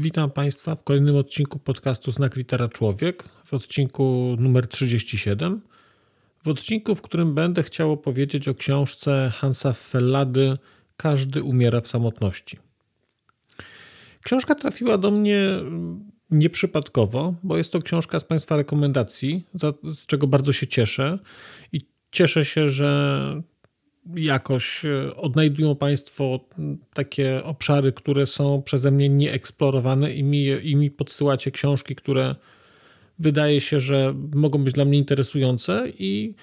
Witam Państwa w kolejnym odcinku podcastu Znak Litera Człowiek, w odcinku numer 37. W odcinku, w którym będę chciał opowiedzieć o książce Hansa Fellady Każdy umiera w samotności. Książka trafiła do mnie nieprzypadkowo, bo jest to książka z Państwa rekomendacji, z czego bardzo się cieszę i cieszę się, że jakoś e, odnajdują Państwo takie obszary, które są przeze mnie nieeksplorowane i mi, i mi podsyłacie książki, które wydaje się, że mogą być dla mnie interesujące i,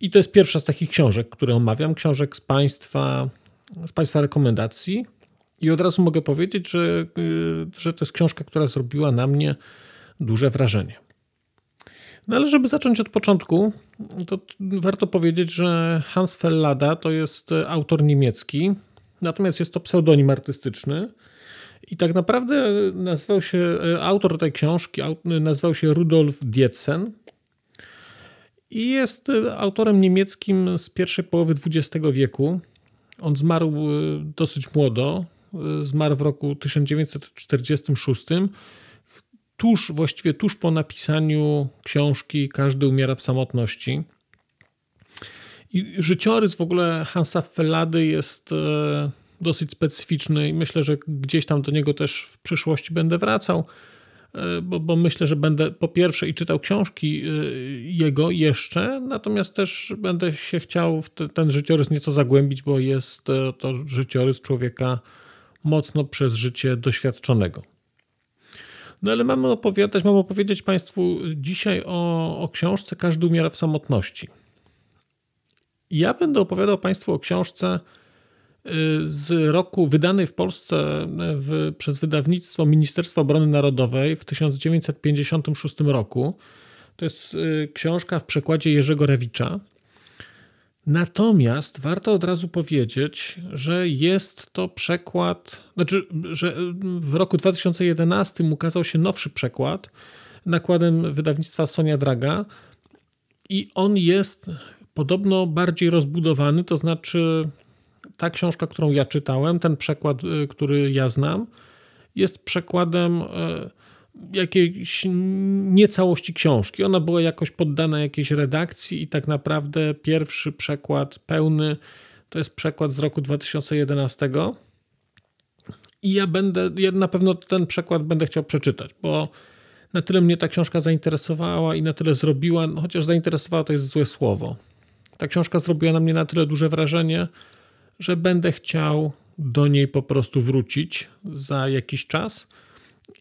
i to jest pierwsza z takich książek, które omawiam, książek z Państwa, z państwa rekomendacji i od razu mogę powiedzieć, że, y, że to jest książka, która zrobiła na mnie duże wrażenie. No ale żeby zacząć od początku, to warto powiedzieć, że Hans Fellada to jest autor niemiecki, natomiast jest to pseudonim artystyczny. I tak naprawdę nazywał się, autor tej książki nazywał się Rudolf Dietzen i jest autorem niemieckim z pierwszej połowy XX wieku. On zmarł dosyć młodo, zmarł w roku 1946 tuż, właściwie tuż po napisaniu książki Każdy umiera w samotności. I życiorys w ogóle Hansa Fellady jest e, dosyć specyficzny i myślę, że gdzieś tam do niego też w przyszłości będę wracał, e, bo, bo myślę, że będę po pierwsze i czytał książki e, jego jeszcze, natomiast też będę się chciał w ten życiorys nieco zagłębić, bo jest to życiorys człowieka mocno przez życie doświadczonego. No ale mamy opowiadać, mam opowiedzieć Państwu dzisiaj o, o książce Każdy umiera w samotności. Ja będę opowiadał Państwu o książce y, z roku wydanej w Polsce w, przez wydawnictwo Ministerstwa Obrony Narodowej w 1956 roku. To jest y, książka w przekładzie Jerzego Rewicza. Natomiast warto od razu powiedzieć, że jest to przekład, znaczy, że w roku 2011 ukazał się nowszy przekład nakładem wydawnictwa Sonia Draga i on jest podobno bardziej rozbudowany, to znaczy ta książka, którą ja czytałem, ten przekład, y, który ja znam, jest przekładem y, jakiejś niecałości książki. Ona była jakoś poddana jakiejś redakcji i tak naprawdę pierwszy przekład pełny to jest przekład z roku 2011. I ja będę, ja na pewno ten przekład będę chciał przeczytać, bo na tyle mnie ta książka zainteresowała i na tyle zrobiła, no chociaż zainteresowała to jest złe słowo. Ta książka zrobiła na mnie na tyle duże wrażenie, że będę chciał do niej po prostu wrócić za jakiś czas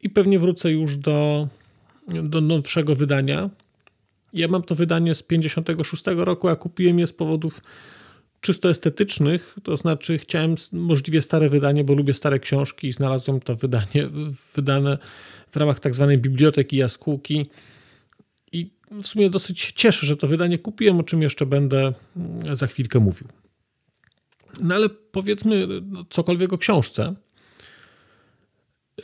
i pewnie wrócę już do, do nowszego wydania. Ja mam to wydanie z 56 roku, a kupiłem je z powodów czysto estetycznych, to znaczy chciałem możliwie stare wydanie, bo lubię stare książki i znalazłem to wydanie wydane w ramach tak zwanej biblioteki jaskółki i w sumie dosyć się cieszę, że to wydanie kupiłem, o czym jeszcze będę za chwilkę mówił. No ale powiedzmy cokolwiek o książce.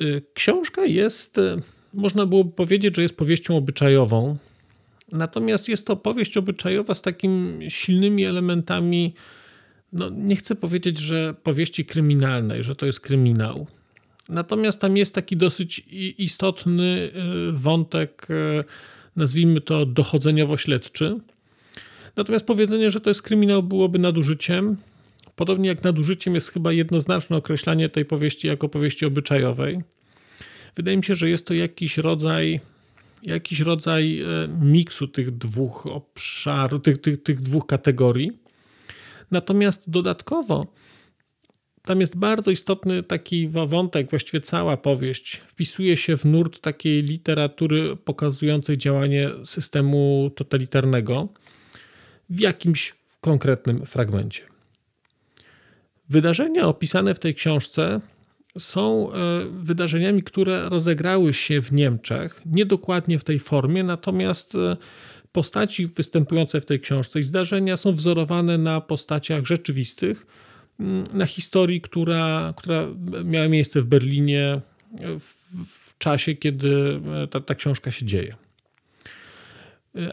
Y, książka jest, y, można byłoby powiedzieć, że jest powieścią obyczajową, natomiast jest to powieść obyczajowa z takimi silnymi elementami, no nie chcę powiedzieć, że powieści kryminalnej, że to jest kryminał. Natomiast tam jest taki dosyć istotny y, wątek, nazwijmy to dochodzeniowo-śledczy. Natomiast powiedzenie, że to jest kryminał, byłoby nadużyciem. Podobnie jak nadużyciem jest chyba jednoznaczne określanie tej powieści jako powieści obyczajowej. Wydaje mi się, że jest to jakiś rodzaj jakiś rodzaj e, miksu tych dwóch obszarów, tych, tych, tych dwóch kategorii. Natomiast dodatkowo tam jest bardzo istotny taki wątek, właściwie cała powieść wpisuje się w nurt takiej literatury pokazującej działanie systemu totalitarnego w jakimś konkretnym fragmencie. Wydarzenia opisane w tej książce są wydarzeniami, które rozegrały się w Niemczech, niedokładnie w tej formie, natomiast postaci występujące w tej książce i zdarzenia są wzorowane na postaciach rzeczywistych, mm, na historii, która, która miała miejsce w Berlinie w, w czasie, kiedy ta, ta książka się dzieje.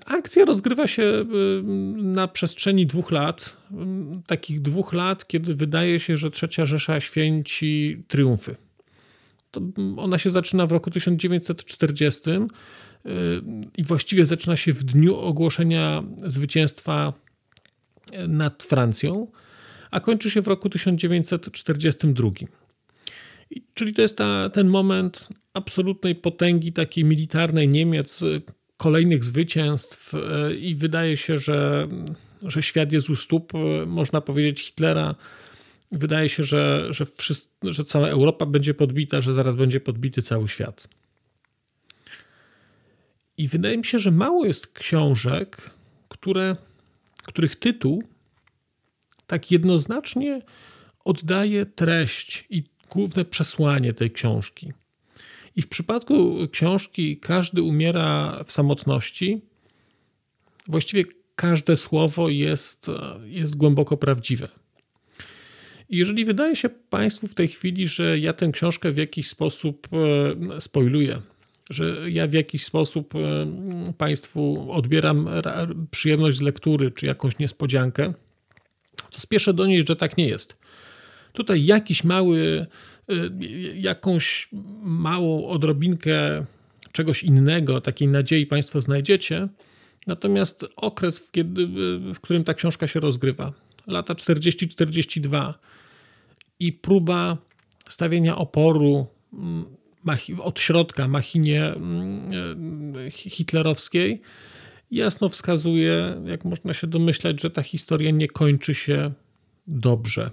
Akcja rozgrywa się y, na przestrzeni dwóch lat, takich dwóch lat, kiedy wydaje się, że Trzecia Rzesza święci triumfy. To ona się zaczyna w roku 1940 y, i właściwie zaczyna się w dniu ogłoszenia zwycięstwa nad Francją, a kończy się w roku 1942. Czyli to jest ta, ten moment absolutnej potęgi takiej militarnej Niemiec, kolejnych zwycięstw e, i wydaje się, że, że świat jest u stóp, e, można powiedzieć, Hitlera. Wydaje się, że, że, wszyscy, że cała Europa będzie podbita, że zaraz będzie podbity cały świat. I wydaje mi się, że mało jest książek, które, których tytuł tak jednoznacznie oddaje treść i główne przesłanie tej książki. I w przypadku książki Każdy umiera w samotności, właściwie każde słowo jest, jest głęboko prawdziwe. I jeżeli wydaje się Państwu w tej chwili, że ja tę książkę w jakiś sposób e, spoiluję, że ja w jakiś sposób e, Państwu odbieram przyjemność z lektury czy jakąś niespodziankę, to spieszę donieść, że tak nie jest. Tutaj jakiś mały jakąś małą odrobinkę czegoś innego, takiej nadziei Państwo znajdziecie. Natomiast okres, w, kiedy, y, w którym ta książka się rozgrywa, lata 40-42 i próba stawienia oporu mm, od środka machinie mm, y, hitlerowskiej, jasno wskazuje, jak można się domyślać, że ta historia nie kończy się dobrze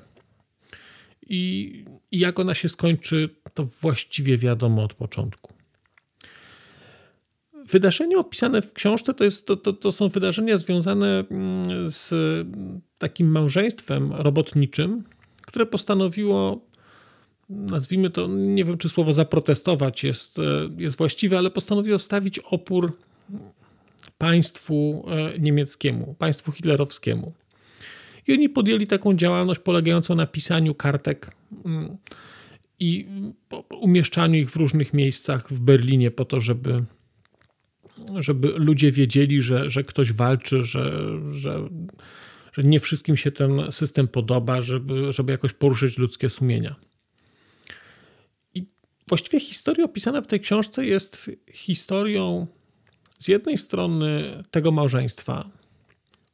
i, i jak ona się skończy, to właściwie wiadomo od początku. Wydarzenia opisane w książce to, jest, to, to, to, są wydarzenia związane mm, z takim małżeństwem robotniczym, które postanowiło, nazwijmy to, nie wiem czy słowo zaprotestować jest, jest właściwe, ale postanowiło stawić opór państwu e, niemieckiemu, państwu hitlerowskiemu. I oni podjęli taką działalność polegającą na pisaniu kartek mm, i umieszczaniu ich w różnych miejscach w Berlinie po to, żeby, żeby ludzie wiedzieli, że, że ktoś walczy, że, że, że nie wszystkim się ten system podoba, żeby, żeby jakoś poruszyć ludzkie sumienia. I właściwie historia opisana w tej książce jest historią z jednej strony tego małżeństwa,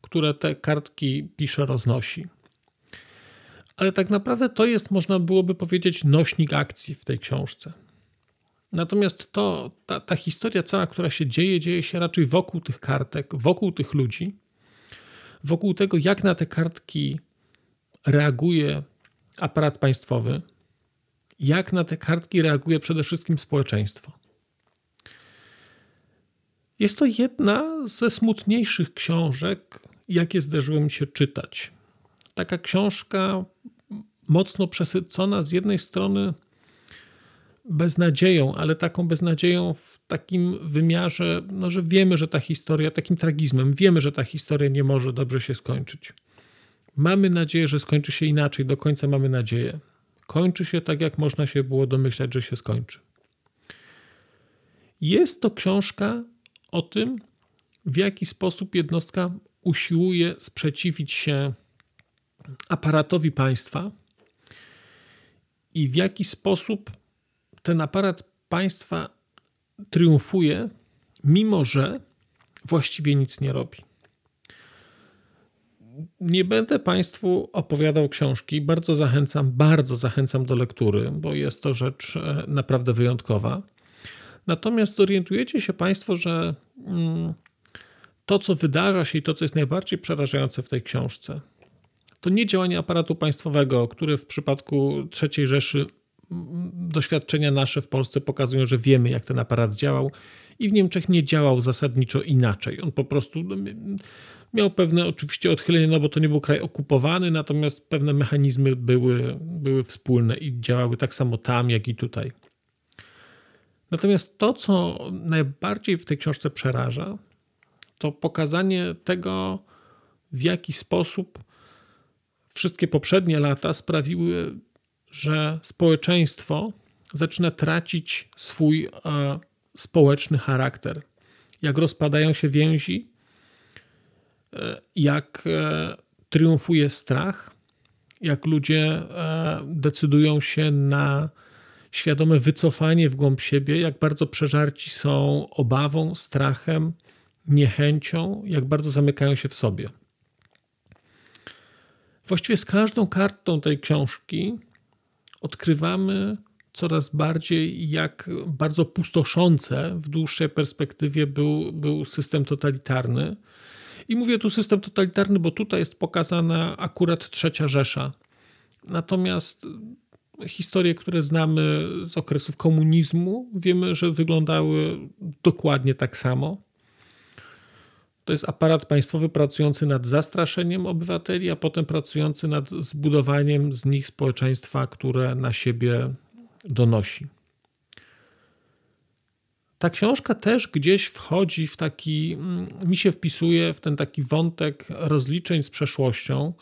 które te kartki pisze, roznosi. Ale tak naprawdę to jest, można byłoby powiedzieć, nośnik akcji w tej książce. Natomiast to, ta, ta historia cała, która się dzieje, dzieje się raczej wokół tych kartek, wokół tych ludzi, wokół tego, jak na te kartki reaguje aparat państwowy, jak na te kartki reaguje przede wszystkim społeczeństwo. Jest to jedna ze smutniejszych książek, jakie zdarzyło mi się czytać. Taka książka mocno przesycona z jednej strony beznadzieją, ale taką beznadzieją w takim wymiarze, no, że wiemy, że ta historia, takim tragizmem, wiemy, że ta historia nie może dobrze się skończyć. Mamy nadzieję, że skończy się inaczej, do końca mamy nadzieję. Kończy się tak, jak można się było domyślać, że się skończy. Jest to książka o tym, w jaki sposób jednostka usiłuje sprzeciwić się aparatowi państwa i w jaki sposób ten aparat państwa triumfuje, mimo że właściwie nic nie robi. Nie będę Państwu opowiadał książki. Bardzo zachęcam, bardzo zachęcam do lektury, bo jest to rzecz e, naprawdę wyjątkowa. Natomiast zorientujecie się Państwo, że mm, to, co wydarza się i to, co jest najbardziej przerażające w tej książce, to nie działanie aparatu państwowego, które w przypadku III Rzeszy doświadczenia nasze w Polsce pokazują, że wiemy, jak ten aparat działał, i w Niemczech nie działał zasadniczo inaczej. On po prostu Miał pewne oczywiście odchylenie, no bo to nie był kraj okupowany, natomiast pewne mechanizmy były, były wspólne i działały tak samo tam, jak i tutaj. Natomiast to, co najbardziej w tej książce przeraża, to pokazanie tego, w jaki sposób wszystkie poprzednie lata sprawiły, że społeczeństwo zaczyna tracić swój e, społeczny charakter. Jak rozpadają się więzi, e, jak e, triumfuje strach, jak ludzie decydują się na świadome wycofanie w głąb siebie, jak bardzo przeżarci są obawą, strachem, niechęcią, jak bardzo zamykają się w sobie. Właściwie z każdą kartą tej książki odkrywamy coraz bardziej, jak bardzo pustoszące w dłuższej perspektywie był, był system totalitarny. I mówię tu system totalitarny, bo tutaj jest pokazana akurat trzecia Rzesza. Natomiast historie, które znamy z okresów komunizmu, wiemy, że wyglądały dokładnie tak samo. To jest aparat państwowy pracujący nad zastraszeniem obywateli, a potem pracujący nad zbudowaniem z nich społeczeństwa, które na siebie donosi. Ta książka też gdzieś wchodzi w taki, mm, mi się wpisuje w ten taki wątek rozliczeń z przeszłością,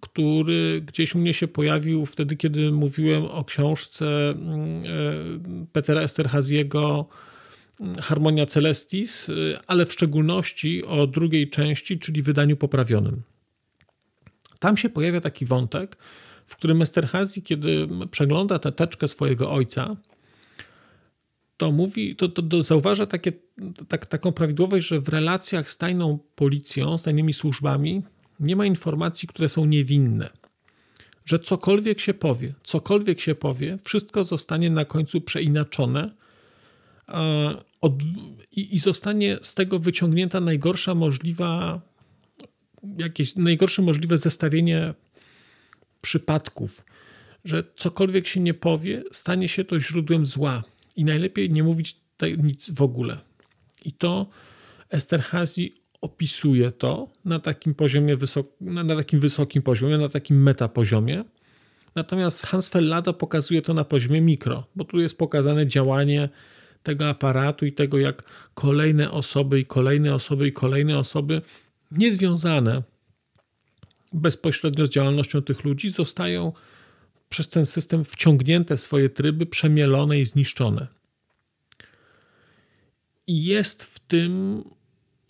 który gdzieś u mnie się pojawił wtedy, kiedy mówiłem o książce mm, e, Petera Esterhaziego Harmonia Celestis, y, ale w szczególności o drugiej części, czyli wydaniu poprawionym. Tam się pojawia taki wątek, w którym Esterhazy, kiedy przegląda tę teczkę swojego ojca, to mówi, to, to, to zauważa takie, tak, taką prawidłowość, że w relacjach z tajną policją, z tajnymi służbami nie ma informacji, które są niewinne. Że cokolwiek się powie, cokolwiek się powie, wszystko zostanie na końcu przeinaczone i, i zostanie z tego wyciągnięta najgorsza możliwa, jakieś najgorsze możliwe zestawienie przypadków, że cokolwiek się nie powie, stanie się to źródłem zła i najlepiej nie mówić nic w ogóle. I to Esterhazy opisuje to na takim poziomie, na, takim wysokim poziomie, na takim metapoziomie. Natomiast Hans Fellada pokazuje to na poziomie mikro, bo tu jest pokazane działanie tego aparatu i tego, jak kolejne osoby i kolejne osoby i kolejne osoby niezwiązane bezpośrednio z działalnością tych ludzi zostają przez ten system wciągnięte w swoje tryby, przemielone i zniszczone. I jest w tym,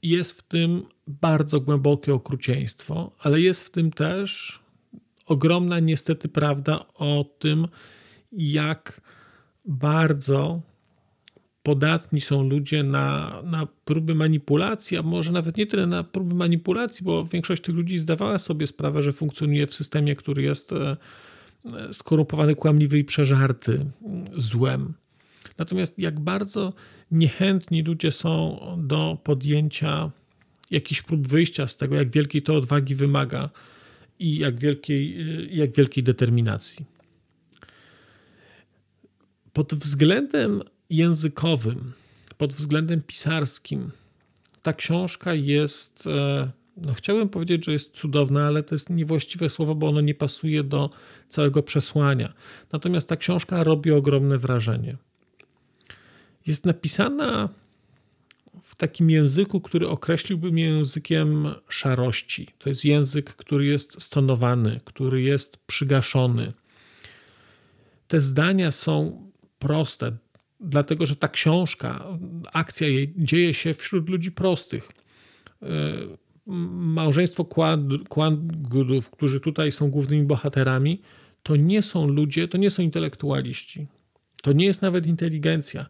jest w tym bardzo głębokie okrucieństwo, ale jest w tym też ogromna niestety prawda o tym, jak bardzo podatni są ludzie na, na próby manipulacji, a może nawet nie tyle na próby manipulacji, bo większość tych ludzi zdawała sobie sprawę, że funkcjonuje w systemie, który jest e, skorumpowany, kłamliwy i przeżarty złem. Natomiast jak bardzo niechętni ludzie są do podjęcia jakichś prób wyjścia z tego, jak wielkiej to odwagi wymaga i jak wielkiej, jak wielkiej determinacji. Pod względem językowym, pod względem pisarskim, ta książka jest, e, no chciałbym powiedzieć, że jest cudowna, ale to jest niewłaściwe słowo, bo ono nie pasuje do całego przesłania. Natomiast ta książka robi ogromne wrażenie. Jest napisana w takim języku, który określiłbym językiem szarości. To jest język, który jest stonowany, który jest przygaszony. Te zdania są proste, dlatego że ta książka, akcja jej dzieje się wśród ludzi prostych. E, małżeństwo Kłangudów, którzy tutaj są głównymi bohaterami, to nie są ludzie, to nie są intelektualiści. To nie jest nawet inteligencja.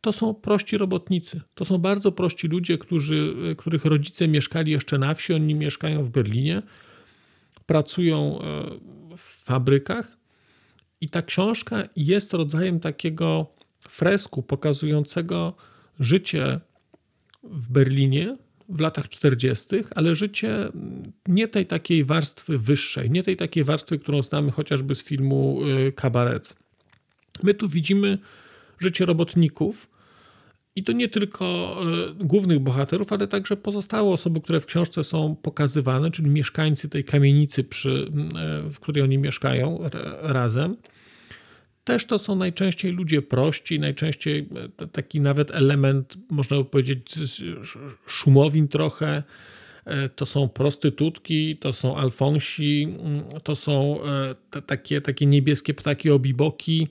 To są prości robotnicy. To są bardzo prości ludzie, którzy, których rodzice mieszkali jeszcze na wsi, oni mieszkają w Berlinie, pracują e, w fabrykach. I ta książka jest rodzajem takiego fresku pokazującego życie w Berlinie w latach 40., ale życie nie tej takiej warstwy wyższej, nie tej takiej warstwy, którą znamy chociażby z filmu y, Kabaret. My tu widzimy życie robotników I to nie tylko e, głównych bohaterów, ale także pozostałe osoby, które w książce są pokazywane, czyli mieszkańcy tej kamienicy, przy, e, w której oni mieszkają razem. Też to są najczęściej ludzie prości, najczęściej e, taki nawet element, można by powiedzieć, szumowin trochę. To są prostytutki, to są alfonsi, to są takie, takie niebieskie ptaki obiboki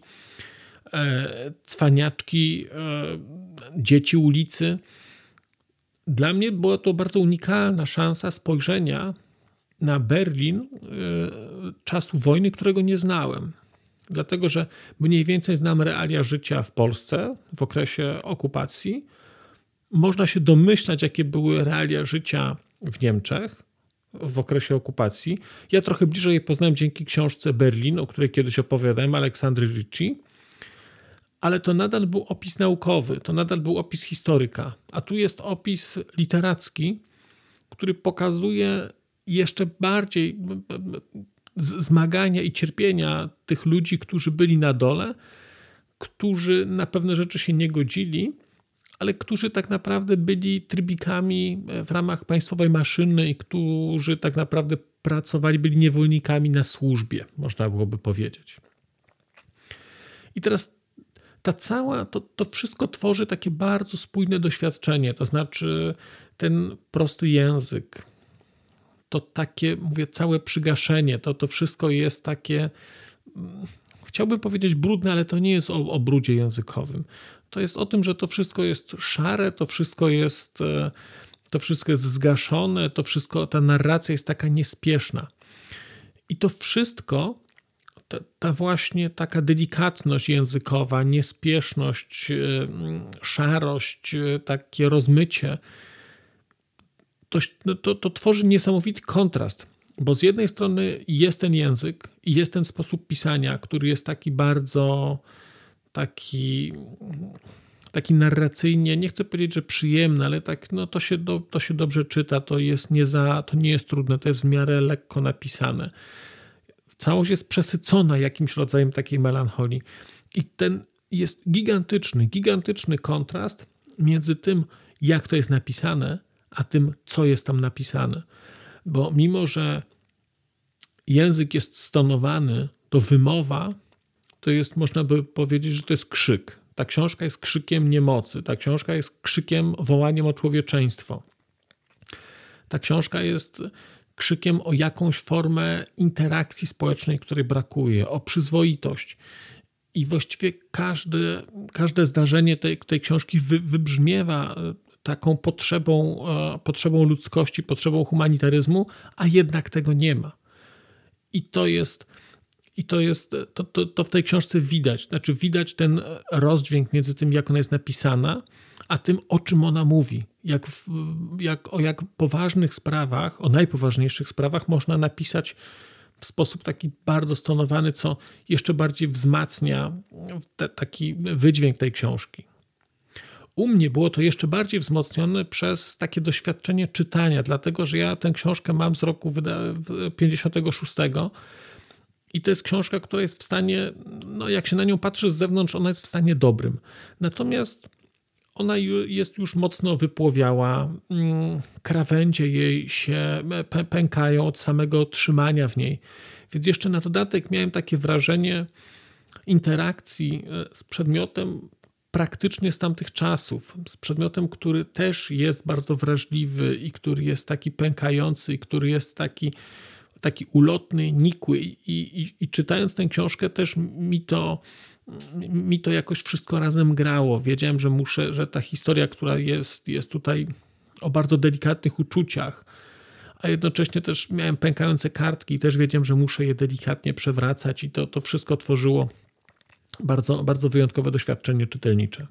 E, cwaniaczki, e, dzieci ulicy. Dla mnie była to bardzo unikalna szansa spojrzenia na Berlin e, czasu wojny, którego nie znałem. Dlatego, że mniej więcej znam realia życia w Polsce w okresie okupacji. Można się domyślać, jakie były realia życia w Niemczech w okresie okupacji. Ja trochę bliżej je poznałem dzięki książce Berlin, o której kiedyś opowiadałem, Aleksandry Ricci ale to nadal był opis naukowy, to nadal był opis historyka, a tu jest opis literacki, który pokazuje jeszcze bardziej zmagania i cierpienia tych ludzi, którzy byli na dole, którzy na pewne rzeczy się nie godzili, ale którzy tak naprawdę byli trybikami w ramach państwowej maszyny i którzy tak naprawdę pracowali, byli niewolnikami na służbie, można byłoby powiedzieć. I teraz ta cała, to, to wszystko tworzy takie bardzo spójne doświadczenie, to znaczy ten prosty język, to takie, mówię, całe przygaszenie, to, to wszystko jest takie, mm, chciałbym powiedzieć brudne, ale to nie jest o, o brudzie językowym. To jest o tym, że to wszystko jest szare, to wszystko jest, e, to wszystko jest zgaszone, to wszystko, ta narracja jest taka niespieszna. I to wszystko ta, ta, właśnie taka delikatność językowa, niespieszność, e, szarość, e, takie rozmycie, to, to, to tworzy niesamowity kontrast, bo z jednej strony jest ten język i jest ten sposób pisania, który jest taki bardzo taki taki narracyjnie, nie chcę powiedzieć, że przyjemny, ale tak, no to się, do, to się dobrze czyta, to, jest nie za, to nie jest trudne, to jest w miarę lekko napisane całość jest przesycona jakimś rodzajem takiej melancholii. I ten jest gigantyczny, gigantyczny kontrast między tym, jak to jest napisane, a tym, co jest tam napisane. Bo mimo, że język jest stonowany, to wymowa to jest, można by powiedzieć, że to jest krzyk. Ta książka jest krzykiem niemocy, ta książka jest krzykiem, wołaniem o człowieczeństwo. Ta książka jest krzykiem o jakąś formę interakcji społecznej, której brakuje, o przyzwoitość. I właściwie każde, każde zdarzenie tej, tej książki wy, wybrzmiewa taką potrzebą, e, potrzebą ludzkości, potrzebą humanitaryzmu, a jednak tego nie ma. I to jest, i to, jest to, to, to w tej książce widać. Znaczy, widać ten rozdźwięk między tym, jak ona jest napisana, a tym, o czym ona mówi. Jak, w, jak, o jak poważnych sprawach, o najpoważniejszych sprawach można napisać w sposób taki bardzo stonowany, co jeszcze bardziej wzmacnia te, taki wydźwięk tej książki. U mnie było to jeszcze bardziej wzmocnione przez takie doświadczenie czytania, dlatego że ja tę książkę mam z roku 56. I to jest książka, która jest w stanie, no jak się na nią patrzy z zewnątrz, ona jest w stanie dobrym. Natomiast ona jest już mocno wypłowiała, mm, krawędzie jej się pękają od samego trzymania w niej. Więc jeszcze na dodatek miałem takie wrażenie interakcji e, z przedmiotem praktycznie z tamtych czasów, z przedmiotem, który też jest bardzo wrażliwy i który jest taki pękający, i który jest taki, taki ulotny, nikły. I, i, i czytając tę książkę, też mi to mi to jakoś wszystko razem grało. Wiedziałem, że muszę, że ta historia, która jest, jest tutaj o bardzo delikatnych uczuciach, a jednocześnie też miałem pękające kartki i też wiedziałem, że muszę je delikatnie przewracać i to, to wszystko tworzyło bardzo, bardzo wyjątkowe doświadczenie czytelnicze.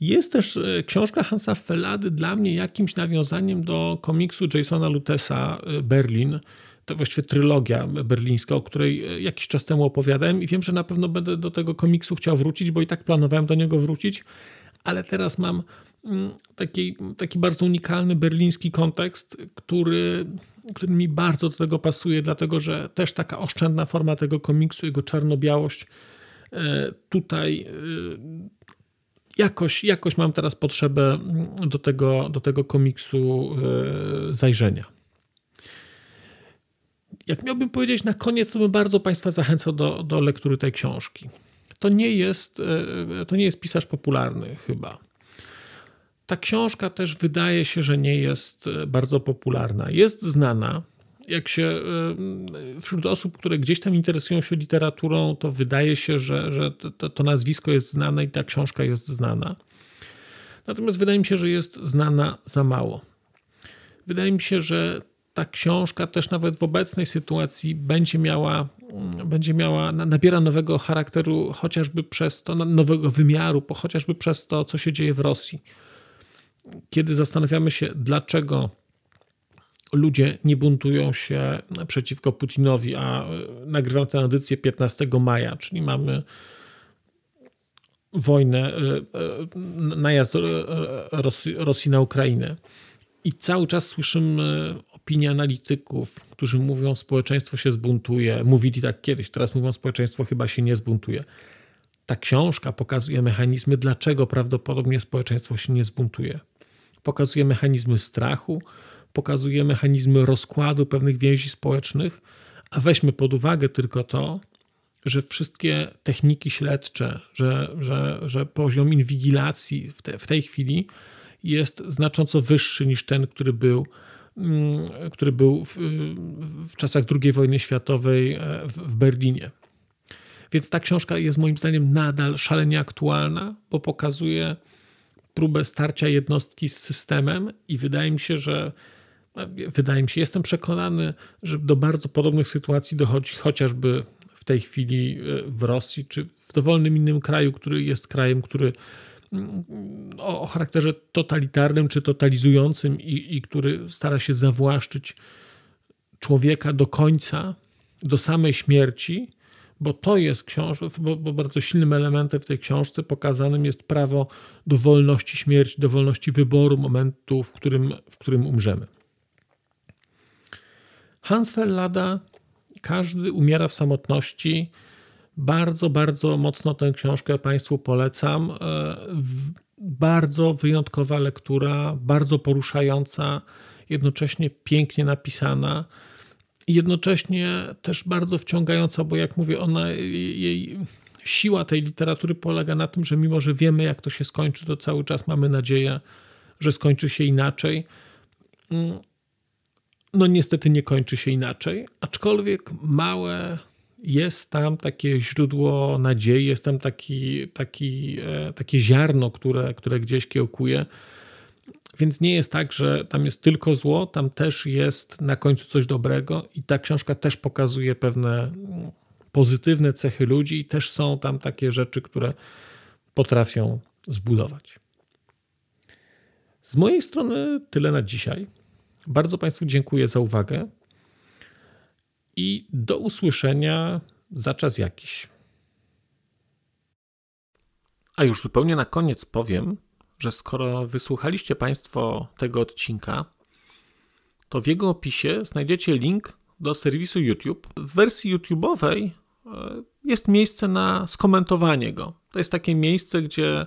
Jest też e, książka Hansa Fellady dla mnie jakimś nawiązaniem do komiksu Jasona Lutesa e, Berlin, to właściwie trylogia berlińska, o której e, jakiś czas temu opowiadałem i wiem, że na pewno będę do tego komiksu chciał wrócić, bo i tak planowałem do niego wrócić, ale teraz mam mm, taki, taki bardzo unikalny berliński kontekst, który, który mi bardzo do tego pasuje, dlatego że też taka oszczędna forma tego komiksu, jego czarno-białość tutaj e, jakoś, jakoś mam teraz potrzebę do tego, do tego komiksu zajrzenia. Jak miałbym powiedzieć na koniec, to bym bardzo Państwa zachęcał do, do lektury tej książki. To nie, jest, to nie jest pisarz popularny chyba. Ta książka też wydaje się, że nie jest bardzo popularna. Jest znana, jak się wśród osób, które gdzieś tam interesują się literaturą, to wydaje się, że, że to, to nazwisko jest znane i ta książka jest znana. Natomiast wydaje mi się, że jest znana za mało. Wydaje mi się, że ta książka też nawet w obecnej sytuacji będzie miała, będzie miała nabiera nowego charakteru, chociażby przez to, nowego wymiaru, chociażby przez to, co się dzieje w Rosji. Kiedy zastanawiamy się, dlaczego ludzie nie buntują się przeciwko Putinowi, a nagrywam tę edycję 15 maja, czyli mamy wojnę, e, e, najazd Rosji na Ukrainę. I cały czas słyszymy opinie analityków, którzy mówią, społeczeństwo się zbuntuje. Mówili tak kiedyś, teraz mówią, społeczeństwo chyba się nie zbuntuje. Ta książka pokazuje mechanizmy, dlaczego prawdopodobnie społeczeństwo się nie zbuntuje. Pokazuje mechanizmy strachu, pokazuje mechanizmy rozkładu pewnych więzi społecznych, a weźmy pod uwagę tylko to, że wszystkie techniki śledcze, że, że, że poziom inwigilacji w, te, w tej chwili jest znacząco wyższy niż ten, który był, mm, który był w, w czasach II wojny światowej e, w, w Berlinie. Więc ta książka jest moim zdaniem nadal szalenie aktualna, bo pokazuje próbę starcia jednostki z systemem i wydaje mi się, że wydaje mi się, jestem przekonany, że do bardzo podobnych sytuacji dochodzi chociażby w tej chwili e, w Rosji, czy w dowolnym innym kraju, który jest krajem, który mm, o, charakterze totalitarnym czy totalizującym i, i który stara się zawłaszczyć człowieka do końca, do samej śmierci, bo to jest książka, bo, bo, bardzo silnym elementem w tej książce pokazanym jest prawo do wolności śmierci, do wolności wyboru momentu, w którym, w którym umrzemy. Hans Fellada, każdy umiera w samotności. Bardzo, bardzo mocno tę książkę Państwu polecam. E, bardzo wyjątkowa lektura, bardzo poruszająca, jednocześnie pięknie napisana jednocześnie też bardzo wciągająca, bo jak mówię, ona, jej siła tej literatury polega na tym, że mimo, że wiemy, jak to się skończy, to cały czas mamy nadzieję, że skończy się inaczej. Mm, no niestety nie kończy się inaczej, aczkolwiek małe jest tam takie źródło nadziei, jest tam taki, taki, e, takie ziarno, które, które gdzieś kiełkuje. Więc nie jest tak, że tam jest tylko zło, tam też jest na końcu coś dobrego i ta książka też pokazuje pewne pozytywne cechy ludzi i też są tam takie rzeczy, które potrafią zbudować. Z mojej strony tyle na dzisiaj. Bardzo Państwu dziękuję za uwagę i do usłyszenia za czas jakiś. A już zupełnie na koniec powiem, że skoro wysłuchaliście Państwo tego odcinka, to w jego opisie znajdziecie link do serwisu YouTube. W wersji YouTube'owej e, jest miejsce na skomentowanie go. To jest takie miejsce, gdzie